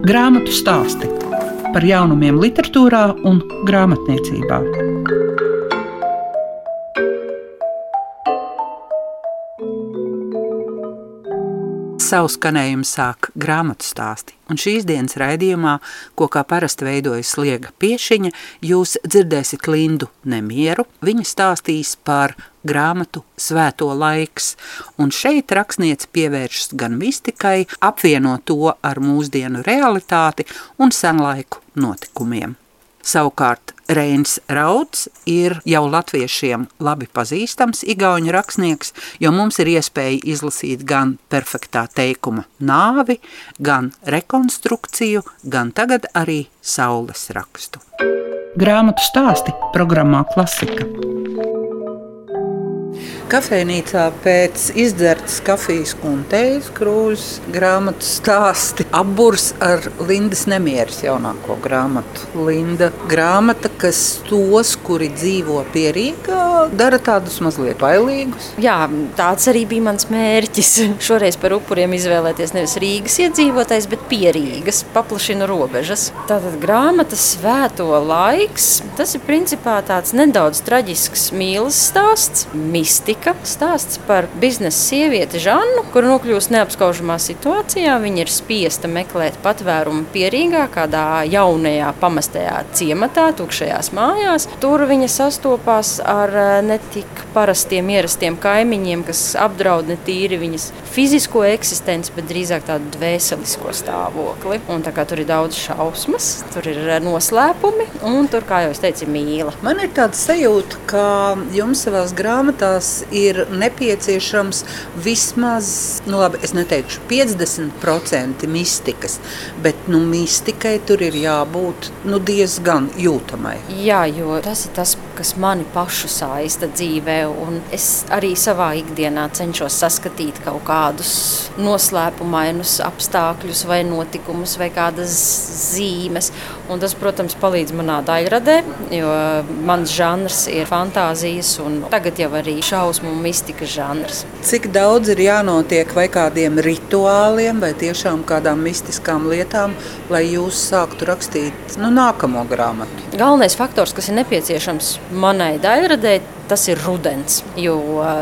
Grāmatu stāsti par jaunumiem, literatūrā un grāmatniecībā. savu skanējumu sāk grāmatu stāsti. Un šīs dienas raidījumā, ko kā parasti veidojas Liega Piešiņa, jūs dzirdēsiet Lindu Nemieru. Viņa stāstīs par grāmatu Svēto laiks, un šeit rakstniece pievēršas gan mistikai, apvieno to ar mūsdienu realitāti un senlaiku notikumiem. Savukārt Reins Rauds ir jau latviešiem labi pazīstams igauņu rakstnieks, jo mums ir iespēja izlasīt gan perfektā teikuma nāvi, gan rekonstrukciju, gan tagad arī saules rakstu. Grāmatu stāsti programmā Klasika. Kafejnīcā pēc izdzertas kafijas un teijas krūzes grāmatu stāsti apburs ar Lindas nemieras jaunāko grāmatu. Linda grāmata, kas tos, kuri dzīvo pie Rīgā, dara tādus mazliet bailīgus. Jā, tāds arī bija mans mērķis. Šoreiz par upuriem izvēlēties nevis Rīgas iedzīvotājs, bet pierīgas, paplašina robežas. Tātad grāmatas svēto laiks, tas ir principā tāds nedaudz traģisks mīlas stāsts, mistika tika stāsts par biznesa sievieti Žannu, kur nokļūst neapskaužamā situācijā. Viņa ir spiesta meklēt patvērumu pierīgā, kādā jaunajā pamestajā ciematā, tukšajās mājās. Tur viņa sastopās ar eh, netik parastiem, ierastiem kaimiņiem, kas apdraud ne tīri viņas fizisko eksistenci, bet drīzāk tādu dvēselisko stāvokli. Un, tā tur ir daudz šausmas, tur ir eh, noslēpumi un tur, kā jau es teicu, mīla. Man ir tāds sajūta, ka jums savās grāmatās ir nepieciešams vismaz, nu labi, es neteikšu 50% mistikas, bet nu, mistikai tur ir jābūt nu, diezgan jūtamai. Jā, jo tas ir tas, kas mani pašu saista dzīvē, es arī savā ikdienā cenšos saskatīt kaut kādus noslēpumainus apstākļus vai notikumus vai kādas zīmes. Un tas, protams, palīdz manā daļradē, jo mans žanrs ir fantāzijas un tagad jau arī šausmu un mistikas žanrs. Cik daudz ir jānotiek vai kādiem rituāliem, vai tiešām kādām mistiskām lietām, lai jūs sāktu rakstīt nu, nākamo grāmatu? Galvenais faktors, kas ir nepieciešams manai daļradē, tas ir rudens. Jo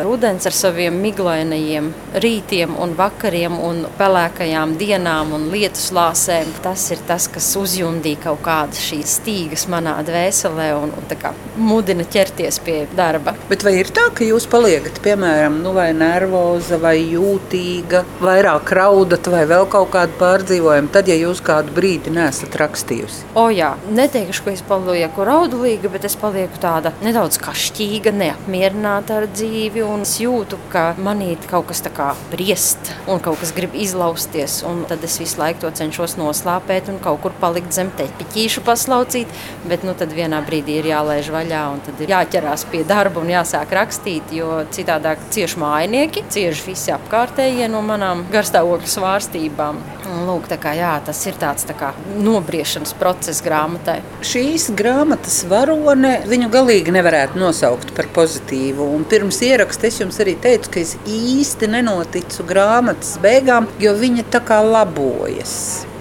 rudens ar saviem miglainajiem rītiem un vakariem un pelēkajām dienām un lietus lāsēm, tas ir tas, kas uzjundīja kaut kādas šīs stīgas manā dvēselē un, un kā, mudina ķerties pie darba. Bet vai ir tā, ka jūs paliekat, piemēram, nu, vai nervoza, vai jūtīga, vairāk raudat, vai vēl kaut kādu pārdzīvojumu, tad, ja jūs kādu brīdi nesat rakstījusi? O jā, neteikšu, ka es palieku raudulīga, bet es palieku tāda nedaudz kašķīga, neapmierināta ar dzīvi, un es jūtu, ka manī kaut kas tā kā briest, un kaut kas grib izlausties. Tad es visu laiku to cenšos noslāpēt un kaut kur palikt zem tepiķīšu paslaucīt, bet nu, tad vienā brīdī ir jālaiž vaļā, un tad ir jāķerās pie darba un jāsāk rakstīt, jo citādāk cieši mājnieki, cieši visi apkārtējie no manām garstāvokļa svārstībām. Lūk, kā, jā, tas ir tāds tā kā, nobriešanas process grāmatai. Šīs grāmatas varone viņu galīgi nevarētu nosaukt par pozitīvu. Un pirms ieraksta es jums arī teicu, ka es īsti nenoticu grāmatas beigām, jo viņa tā kā labojas.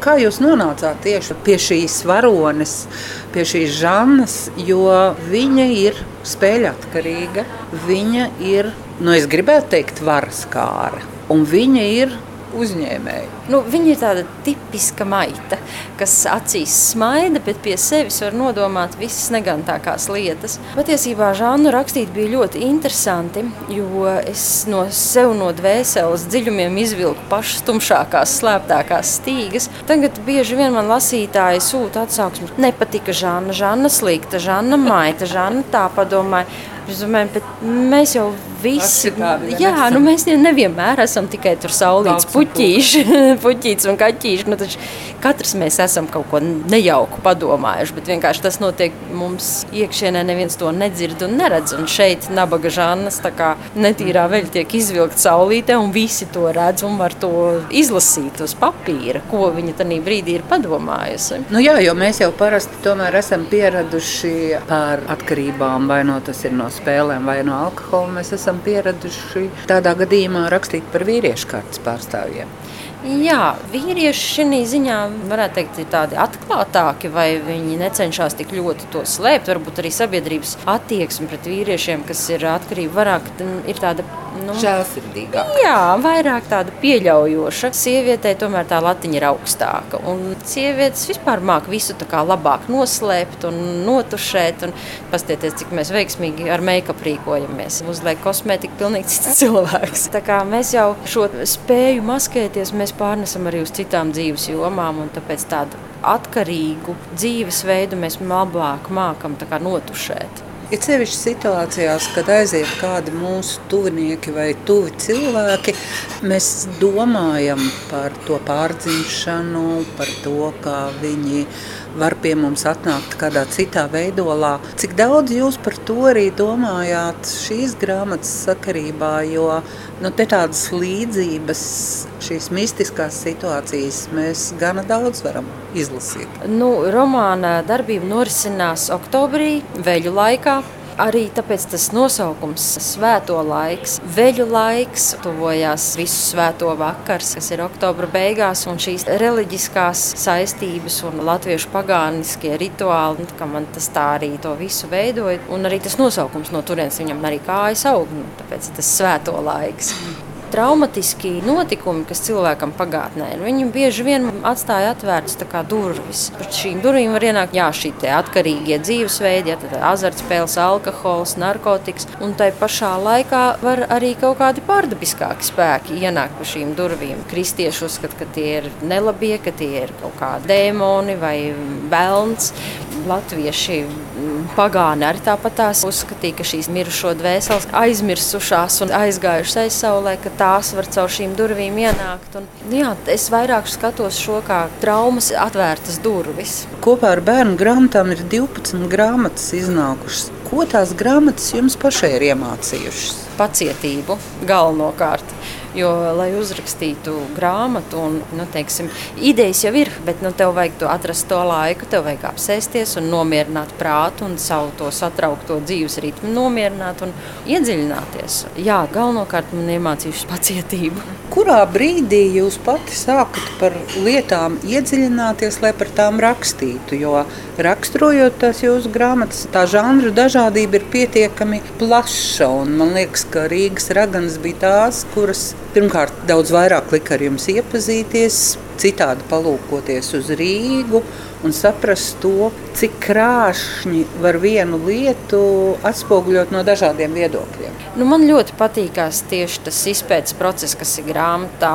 Kā jūs nonācāt tieši pie šīs varones, pie šīs žanras, jo viņa ir spēļu atkarīga, viņa ir, nu es gribētu teikt, varas kāra. Un viņa ir uzņēmēji? Nu, viņa ir tāda tipiska maita, kas acīs smaida, bet pie sevis var nodomāt visas negantākās lietas. Patiesībā žānu rakstīt bija ļoti interesanti, jo es no sev no dvēseles dziļumiem izvilku pašas tumšākās, slēptākās stīgas. Tagad bieži vien man lasītāji sūta atsauksmes. Nepatika Žāna, Žāna slikta, Žāna maita, Žāna tā padomāja. Es domāju, bet mēs jau visi, tādi, jā, nu mēs nevienmēr esam tikai tur saulītas puķīši, puķītes un kaķīši. Nu, katrs mēs esam kaut ko nejauku padomājuši, bet vienkārši tas notiek mums iekšienē, neviens to nedzird un neredz. Un šeit nabaga žannas tā kā netīrā veļa tiek izvilkt saulītē un visi to redz un var to izlasīt uz papīra, ko viņa tajā brīdī ir padomājusi. Nu jā, jo mēs jau parasti tomēr esam pieraduši par atkarībām, vai no tas ir no spēlēm vai no alkohola, mēs esam pieraduši tādā gadījumā rakstīt par vīriešu kārtas pārstāvjiem. Jā, vīrieši šī ziņā varētu teikt, ir tādi atklātāki, vai viņi necenšas tik ļoti to slēpt. Varbūt arī sabiedrības attieksme pret vīriešiem, kas ir atkarība vairāk, ir tāda nu, žēlsirdīgāka. Jā, vairāk tāda pieļaujoša. Sievietei tomēr tā latiņa ir augstāka. Un sievietes vispār māk visu labāk noslēpt un notušēt. Un pastieties, cik mēs veiksmīgi ar make-up rīkojamies. Uzliek kosmētiku pilnīgi cits cilvēks. Tā kā mēs jau šo spēju maskēties, mēs pārnesam arī uz citām dzīves jomām. Tāpēc tādu atkarīgu dzīvesveidu mēs labāk mākam notušēt. Ir sevišķi situācijās, kad aiziet kādi mūsu tuvinieki vai tuvi cilvēki, mēs domājam par to pārdzimšanu, par to, kā viņi var pie mums atnākt kādā citā veidolā. Cik daudz jūs par to arī domājāt šīs grāmatas sakarībā, jo nu, tādas līdzības, šīs mistiskās situācijas mēs gana daudz varam izlasīt. Nu, romāna darbība norisinās oktobrī, veļu laikā. Arī tāpēc tas nosaukums - Svēto laiks, veļu laiks, tuvojās visu svēto vakars, kas ir oktobra beigās, un šīs reliģiskās saistības un latviešu pagāniskie rituāli, nu, ka man tas tā arī to visu veidoja, un arī tas nosaukums no turienes viņam arī kājas aug, nu, tāpēc tas svēto laiks traumatiski notikumi, kas cilvēkam pagātnē ir, viņi bieži vien atstāja atvērtas durvis. Par šīm durvīm var ienākt jā, šī atkarīgie dzīvesveidi, ja, azartspēles, alkohols, narkotikas. Un tai pašā laikā var arī kaut kādi pārdabiskāki spēki ienākt pa šīm durvīm. Kristieši uzskata, ka tie ir nelabie, ka tie ir kaut kādi dēmoni vai velns. Latvieši pagāni arī tāpat uzskatīja, ka šīs mirušo dvēseles aizmirsušās un aizgājušas aizsaulē, ka tās var caur šīm durvīm ienākt. Un, jā, es vairāk skatos šo kā traumas atvērtas durvis. Kopā ar bērnu grāmatām ir 12 grāmatas iznākušas. Ko tās grāmatas jums pašai ir iemācījušas? Pacietību galvenokārt. Jo, lai uzrakstītu grāmatu, un nu, teiksim, idejas jau ir, bet nu, tev vajag to atrast to laiku, tev vajag apsēsties un nomierināt prātu un savu to satraukto dzīves ritmu nomierināt un iedziļināties. Jā, galvenokārt man iemācījuši pacietību. Kurā brīdī jūs pati sākat par lietām iedziļināties, lai par tām rakstītu? Jo raksturojot tās jūsu grāmatas, tā žanru dažādība ir pietiekami plaša. Man liekas, ka Rīgas raganas bija tās, kuras pirmkārt daudz vairāk lika ar jums iepazīties, citādi palūkoties uz Rīgu un saprast to, cik krāšņi var vienu lietu atspoguļot no dažādiem viedokļiem. Nu, man ļoti patīkās tieši tas izpētes process, kas ir grāmatā.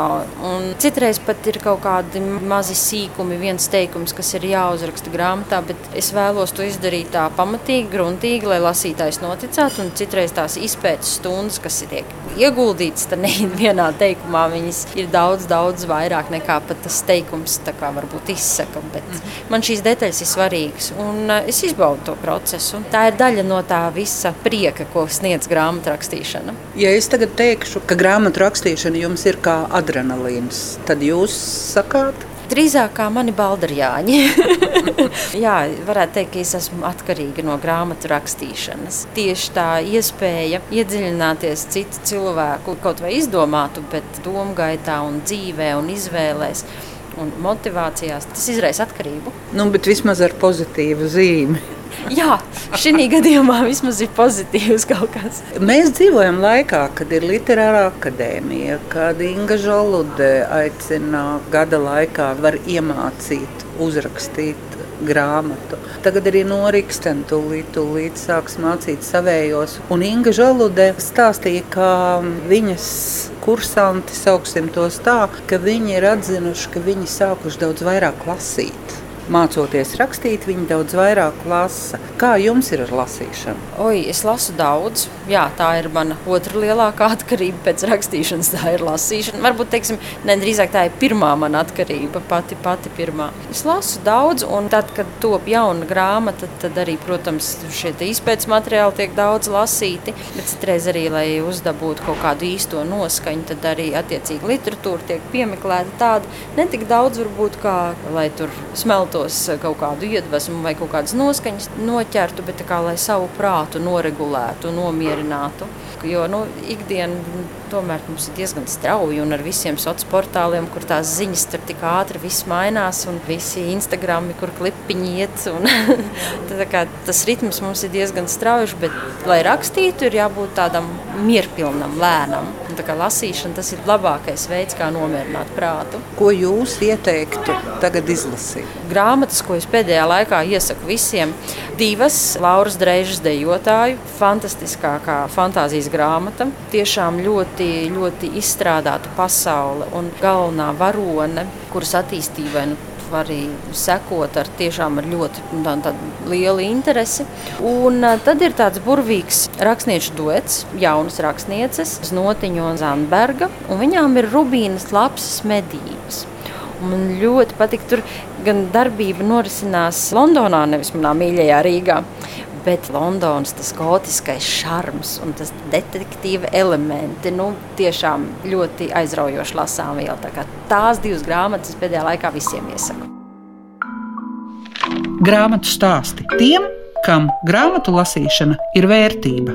Un citreiz pat ir kaut kādi mazi sīkumi, viens teikums, kas ir jāuzraksta grāmatā, bet es vēlos to izdarīt tā pamatīgi, gruntīgi, lai lasītājs noticētu. Un citreiz tās izpētes stundas, kas ir ieguldītas vienā teikumā, viņas ir daudz, daudz vairāk nekā pat tas teikums varbūt izsaka. Bet man šīs detaļas ir svarīgas un eh, es izbaudu to procesu. Tā ir daļa no tā visa prieka, ko sniedz grāmatu rakstīšana. Ja es tagad teikšu, ka grāmatu rakstīšana jums ir kā adrenalīns, tad jūs sakāt, drīzāk kā mani baldarjāņi. Jā, varētu teikt, ka es esmu atkarīga no grāmatu rakstīšanas. Tieši tā iespēja iedziļināties citu cilvēku, kaut vai izdomātu, bet domu gaitā un dzīvē un izvēlēs un motivācijās, tas izraisa atkarību. Nu, bet vismaz ar pozitīvu zīmi. Jā, šī gadījumā vismaz ir pozitīvs kaut kas. Mēs dzīvojam laikā, kad ir literārā akadēmija, kad Inga Žolude aicina gada laikā var iemācīt, uzrakstīt grāmatu. Tagad arī Norikstena tūlīt, tūlīt sāks mācīt savējos. Un Inga Žalude stāstīja, ka viņas kursanti, sauksim tos tā, ka viņi ir atzinuši, ka viņi sākuši daudz vairāk lasīt mācoties rakstīt, viņi daudz vairāk lasa. Kā jums ir ar lasīšanu? Oi, es lasu daudz. Jā, tā ir mana otra lielākā atkarība pēc rakstīšanas. Tā ir lasīšana. Varbūt teiksim, ne, drīzāk tā ir pirmā mana atkarība, pati, pati pirmā. Es lasu daudz, un tad, kad top jauna grāmata, tad arī, protams, šie izpētes materiāli tiek daudz lasīti. Bet citreiz arī, lai uzdabūtu kaut kādu īsto noskaņu, tad arī attiecīgi literatūra tiek piemeklēta tāda ne tik daudz, varbūt, kā lai tur smeltu gados kaut kādu iedvesmu vai kaut kādas noskaņas noķertu, bet kā, lai savu prātu noregulētu, nomierinātu. Jo nu, ikdiena tomēr mums ir diezgan strauji un ar visiem sociāliem portāliem, kur tās ziņas tur tik ātri viss mainās un visi Instagrami, kur klipiņi iet. Un, kā, tas ritms mums ir diezgan strauji, bet, lai rakstītu, ir jābūt tādam mierpilnam, lēnam. Lasīšana tas ir labākais veids, kā nomierināt prātu. Ko jūs ieteiktu tagad izlasīt? Grāmatas, ko es pēdējā laikā iesaku visiem, divas Lauras Dreižas dejotāju, fantastiskākā fantāzijas grāmata. Tiešām ļoti, ļoti izstrādāta pasaule un galvenā varone, kuras attīstībai nu, arī sekot ar tiešām ar ļoti tā, tā, lielu interesi. Un tad ir tāds burvīgs rakstnieku duets, jaunas rakstnieces, Znotiņa un Zandberga, un viņām ir Rubīnas lapsas medības. Man ļoti patīk, tur gan darbība norisinās Londonā, nevis manā mīļajā Rīgā. Bet Londonas tas gotiskais šarms un tas detektīva elementi nu, tiešām ļoti aizraujoši lasām viela. Tā tās divas grāmatas pēdējā laikā visiem iesaku. Grāmatu stāsti tiem, kam grāmatu lasīšana ir vērtība.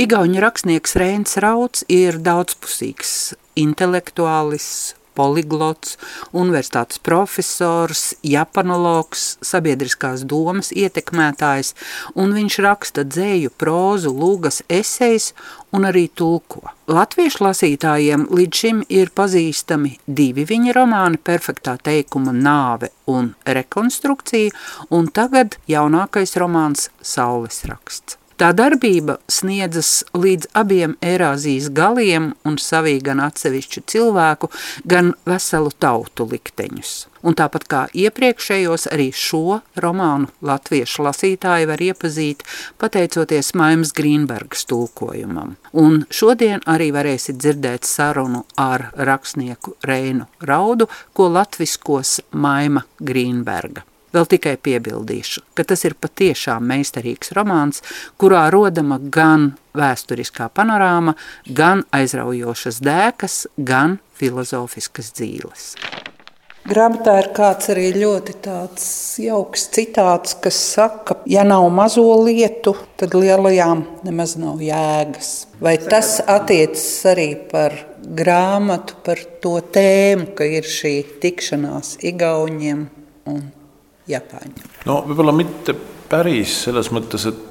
Igaunijas rakstnieks Reins Rauds ir daudzpusīgs intelektuālis, poliglots, universitātes profesors, japanologs, sabiedriskās domas ietekmētājs, un viņš raksta dzēju, prózu, lūgas, esejas un arī tulko. Latviešu lasītājiem līdz šim ir pazīstami divi viņa romāni - perfektā teikuma nāve un rekonstrukcija, un tagad jaunākais romāns Saules raksts. Tā darbība sniedzas līdz abiem Eirāzijas galiem un savī gan atsevišķu cilvēku, gan veselu tautu likteņus. Un tāpat kā iepriekšējos, arī šo romānu latviešu lasītāji var iepazīt pateicoties Maimas Grīnbergas tulkojumam. Un šodien arī varēsiet dzirdēt sarunu ar rakstnieku Reinu Raudu, ko latviskos Maima Grīnberga. Vēl tikai piebildīšu, ka tas ir patiešām meistarīgs romāns, kurā rodama gan vēsturiskā panorāma, gan aizraujošas dēkas, gan filozofiskas dzīves. Grāmatā ir kāds arī ļoti jauks citāts, kas saka, ja nav mazo lietu, tad lielajām nemaz nav jēgas. Vai tas attiecas arī par grāmatu, par to tēmu, ka ir šī tikšanās Igauniem un Japāņu? no võib-olla mitte päris selles mõttes, et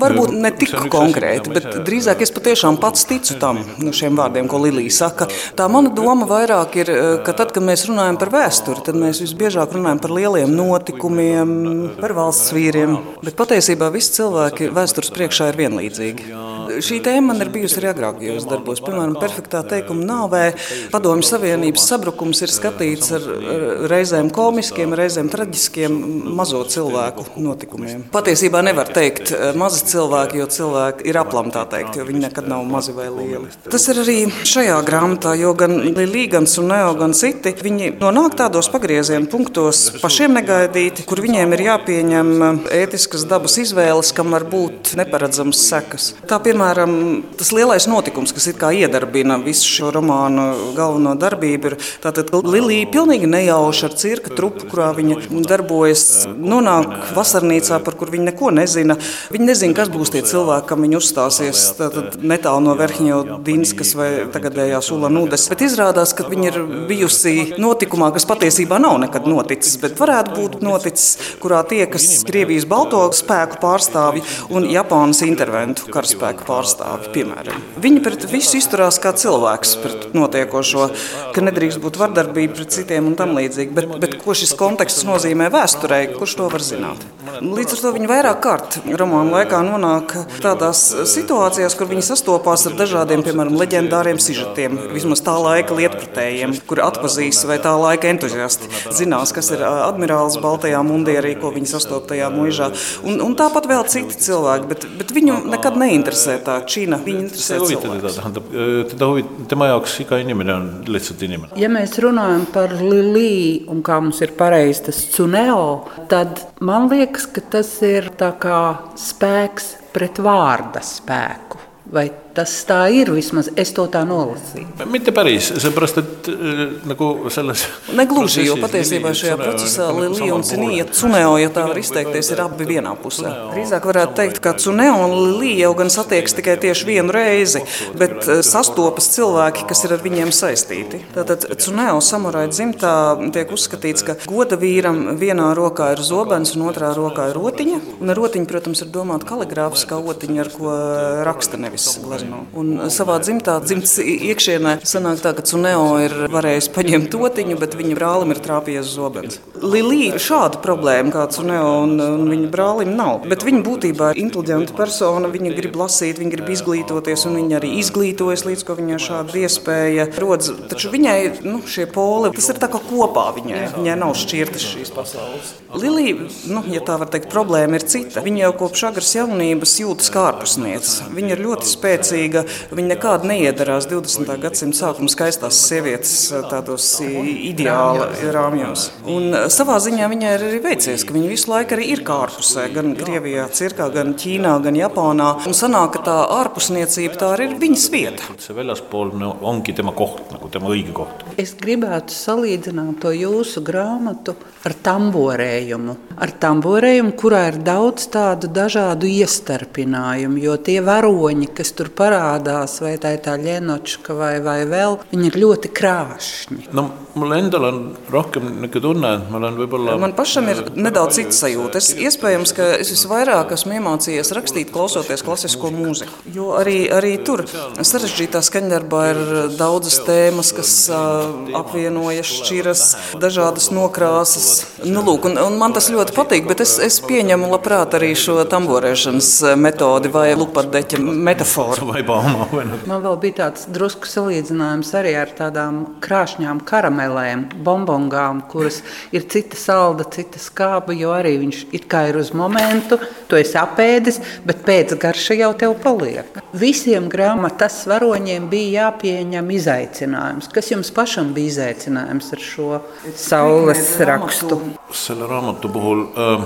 Varbūt ne tik konkrēti, bet drīzāk es patiešām pats ticu tam nu, šiem vārdiem, ko Lilija saka. Tā mana doma vairāk ir, eh, ka tad, kad mēs runājam par vēsturi, tad mēs visbiežāk runājam par lieliem notikumiem, par valsts vīriem. Bet patiesībā visi cilvēki vēstures priekšā ir vienlīdzīgi. Šī tēma man ir bijusi arī agrākajos darbos. Piemēram, perfektā teikuma nāvē Padomju Savienības sabrukums ir skatīts ar reizēm komiskiem, reizēm traģiskiem mazo cilvēku notikumiem. Patiesībā nevar teikt eh, mazi cilvēki, jo cilvēki ir aplam tā teikt, jo viņi nekad nav mazi vai lieli. Tas ir arī šajā grāmatā, jo gan Līgans un Neo, gan citi, viņi nonāk tādos pagrieziena punktos pašiem negaidīti, kur viņiem ir jāpieņem ētiskas dabas izvēles, kam var būt neparedzams sekas. Tā, piemēram, tas lielais notikums, kas iedarbina visu šo romānu galveno darbību, ir tātad Lilija pilnīgi nejauši ar cirka trupu, kurā viņa darbojas, nonāk vasarnīcā, par kur viņa neko nezina. Viņa nezina, kas būs tie cilvēki, kam viņa uzstāsies netālu no Verhņo Dinskas vai tagadējā Sula Nūdes. Bet izrādās, ka viņa ir bijusi notikumā, kas patiesībā nav nekad noticis, bet varētu būt noticis, kurā tiekas Krievijas balto spēku pārstāvji un Japānas interventu karaspēku pārstāvi. Piemēram. Viņi pret visu izturās kā cilvēks, pret notiekošo, ka nedrīkst būt vardarbība pret citiem un tam līdzīgi. Bet, bet ko šis konteksts nozīmē vēsturē, kurš to var zināt? Līdz ar to viņi vairāk kārt romāna laikā nonāk tādās situācijās, kur viņi sastopās ar dažādiem, piemēram, leģendāriem sižetiem, vismaz tā laika lietpratējiem, kuri atpazīs vai tā laika entuziasti zinās, kas ir admirālis Baltajā mundierī, ko viņi sastopas tajā mūžā. Un, un tāpat vēl citi cilvēki, bet, bet viņu nekad neinteresē tā Ķīna. Viņa interesē lihtsalt inimene. Ja mēs runājam par Liliju un kā mums ir pareizi tas cuneo, tad man liekas, ka tas ir tā kā spēks pret vārda spēku. Vai Tas tā ir vismaz, es to tā nolasīju. Mitte päris, seepärast et nagu selles. Negluži, jo patiesībā šajā procesā Lilija un Cinija Cuneo, ja tā var izteikties, ir abi vienā pusē. Drīzāk varētu teikt, ka Cuneo un Lilija jau gan satiekas tikai tieši vienu reizi, bet sastopas cilvēki, kas ir ar viņiem saistīti. Tātad Cuneo samuraja dzimtā tiek uzskatīts, ka goda vīram vienā rokā ir zobens un otrā rokā ir rotiņa. Un rotiņa, protams, ir domāta kaligrāfiskā otiņa, ar ko raksta nevis glezno. Un savā dzimtā, dzimtas iekšienē, sanāk tā, ka Cuneo ir varējis paņemt totiņu, bet viņa brālim ir trāpījies zobens. Lilija šāda problēma kā Cuneo un, un viņa brālim nav. Bet viņa būtībā ir inteliģenta persona, viņa grib lasīt, viņa grib izglītoties, un viņa arī izglītojas līdz ko viņai šāda iespēja rodas. Taču viņai nu, šie poli, tas ir tā kā kopā viņai, viņai nav šķirtas šīs pasaules. Lilija, nu, ja tā var teikt, problēma ir cita. Viņa jau kopš agras jaunības jūtas kā ārpusniece. Viņa ir ļoti spēcīga spēcīga. Viņa nekādi neiedarās 20. gadsimta sākuma skaistās sievietes tādos ideāla rāmjos. Un savā ziņā viņai ir arī veicies, ka viņa visu laiku arī ir ārpusē, gan Krievijā, Cirkā, gan Ķīnā, gan Japānā. Un sanāk, ka tā ārpusniecība tā ir viņas vieta. See väljaspoolne ongi tema koht, nagu tema õige koht. Es gribētu salīdzināt to jūsu grāmatu ar tamborējumu. Ar tamborējumu, kurā ir daudz tādu dažādu iestarpinājumu, jo tie varoņi, kas tur parādās, vai tā ir tā ļenočka vai, vai vēl, viņi ir ļoti krāšņi. no mul endal on rohkem niisugune tunne, et ma olen võib-olla. Man pašam ir nedaudz cits sajūta. Es iespējams, ka es visvairāk esmu iemācījies rakstīt, klausoties klasisko mūziku. Jo arī, arī tur sarežģītā skaņdarbā ir daudzas tēmas, kas uh, apvienojas, šķiras, dažādas nokrāsas. Nu, lūk, un, un man tas ļoti patīk, bet es, es pieņemu labprāt arī šo tamborēšanas metodi vai lupadeķa metaforu. Vai baumā, vai ne? Man vēl bija tāds drusku salīdzinājums arī ar tādām krāšņām karamelēm, bombongām, kuras ir cita salda, cita skāba, jo arī viņš it kā ir uz momentu, to es apēdis, bet pēc garša jau tev paliek. Visiem grāmatas varoņiem bija jāpieņem izaicinājums. Kas jums pašam bija izaicinājums ar šo saules rakstu? selle raamatu puhul äh,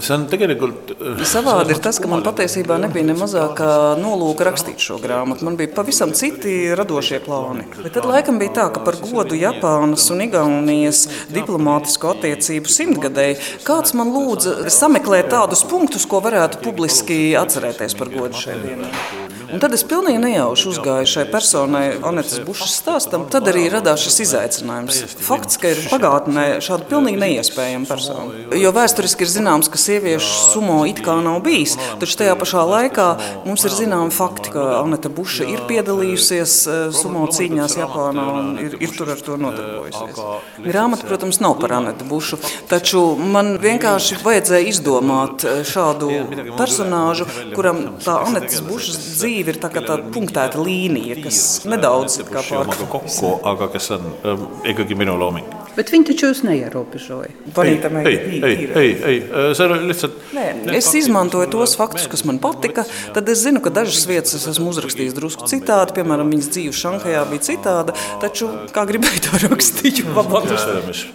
see on tegelikult äh, Savādi ir tas, ka man patiesībā nebija ne mazākā nolūka rakstīt šo grāmatu. Man bija pavisam citi radošie plāni. Bet tad laikam bija tā, ka par godu Japānas un Igaunijas diplomātisko attiecību simtgadēji kāds man lūdza sameklēt tādus punktus, ko varētu publiski atcerēties par godu šai dienai. Un tad es pilnīgi nejauši uzgāju šai personai, Anetes Bušas stāstam. Tad arī radās šis izaicinājums. Fakts, ka ir pagātnē šāda pilnīgi neiespējama persona. Jo vēsturiski ir zināms, ka sieviešu sumo it kā nav bijis, taču tajā pašā laikā mums ir zināmi fakti, ka Aneta Buša ir piedalījusies eh, sumo cīņās Japānā un ir, ir tur ar to nodarbojusies. Grāmata, protams, nav par Anetu Bušu, taču man vienkārši vajadzēja izdomāt eh, šādu personāžu, kuram tā Anetas Bušas dzīve dzīve ir tā kā tāda punktēta līnija, kas nedaudz kokku, aga kes on ähm, ikkagi minu looming. Bet viņi taču jūs neierobežoja. Ei, ei, ir. ei, ei, äh, see oli lihtsalt. Nē, es izmantoju tos faktus, kas man patika. Tad es zinu, ka dažas vietas es esmu uzrakstījis drusku citādi. Piemēram, viņas dzīve Šankajā bija citāda. Taču, kā gribēju to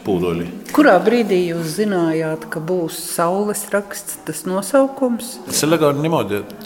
puudu oli. Kurā brīdī jūs zinājāt, ka būs saules raksts, tas nosaukums? sellega on niimoodi, et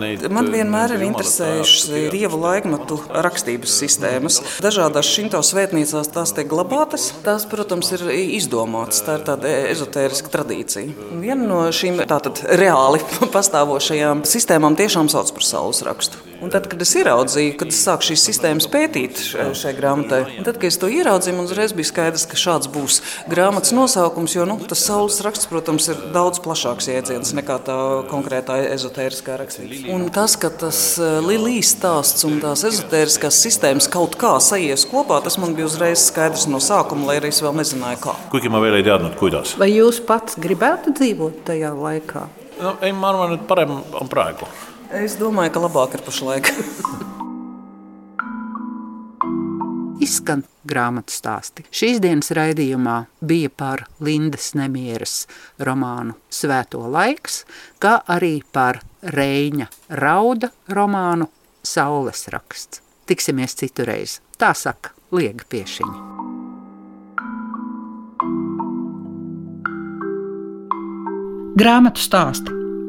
neid. Man vienmēr ir interesējušas dievu laikmetu rakstības sistēmas. Dažādās šīm svētnīcās tās tiek glabātas. Tās, protams, ir izdomātas. Tā ir tāda ezotēriska tradīcija. Viena no šīm tātad reāli pastāvošajām sistēmām tiešām sauc par saules rakstu. Un tad, kad es ieraudzīju, kad es sāku šīs sistēmas pētīt šai, grāmatai, un tad, kad es to ieraudzīju, man uzreiz bija skaidrs, ka šāds būs grāmatas nosaukums. Jo nu, tas saules raksts, protams, ir daudz plašāks jēdziens nekā tā konkrētā ezotēriskā rakstība. Un tas, ka tas Lilijas stāsts un tās ezotēriskās sistēmas kaut kā sajies kopā, tas man bija uzreiz skaidrs no sākuma, lai arī es vēl nezināju, kā. kuigi ma veel ei teadnud, kuidas. Vai jūs pats gribētu dzīvot tajā laikā? no ei, ma arvan, et parem on praegu. Es domāju, ka labāk ir pašlaik. Izskan grāmatu stāsti. Šīs dienas raidījumā bija par Lindas nemieras romānu Svēto laiks, kā arī par Reņa rauda romānu Saules raksts. Tiksimies citurreiz. Tā saka Liega Piešiņa. Grāmatu stāsti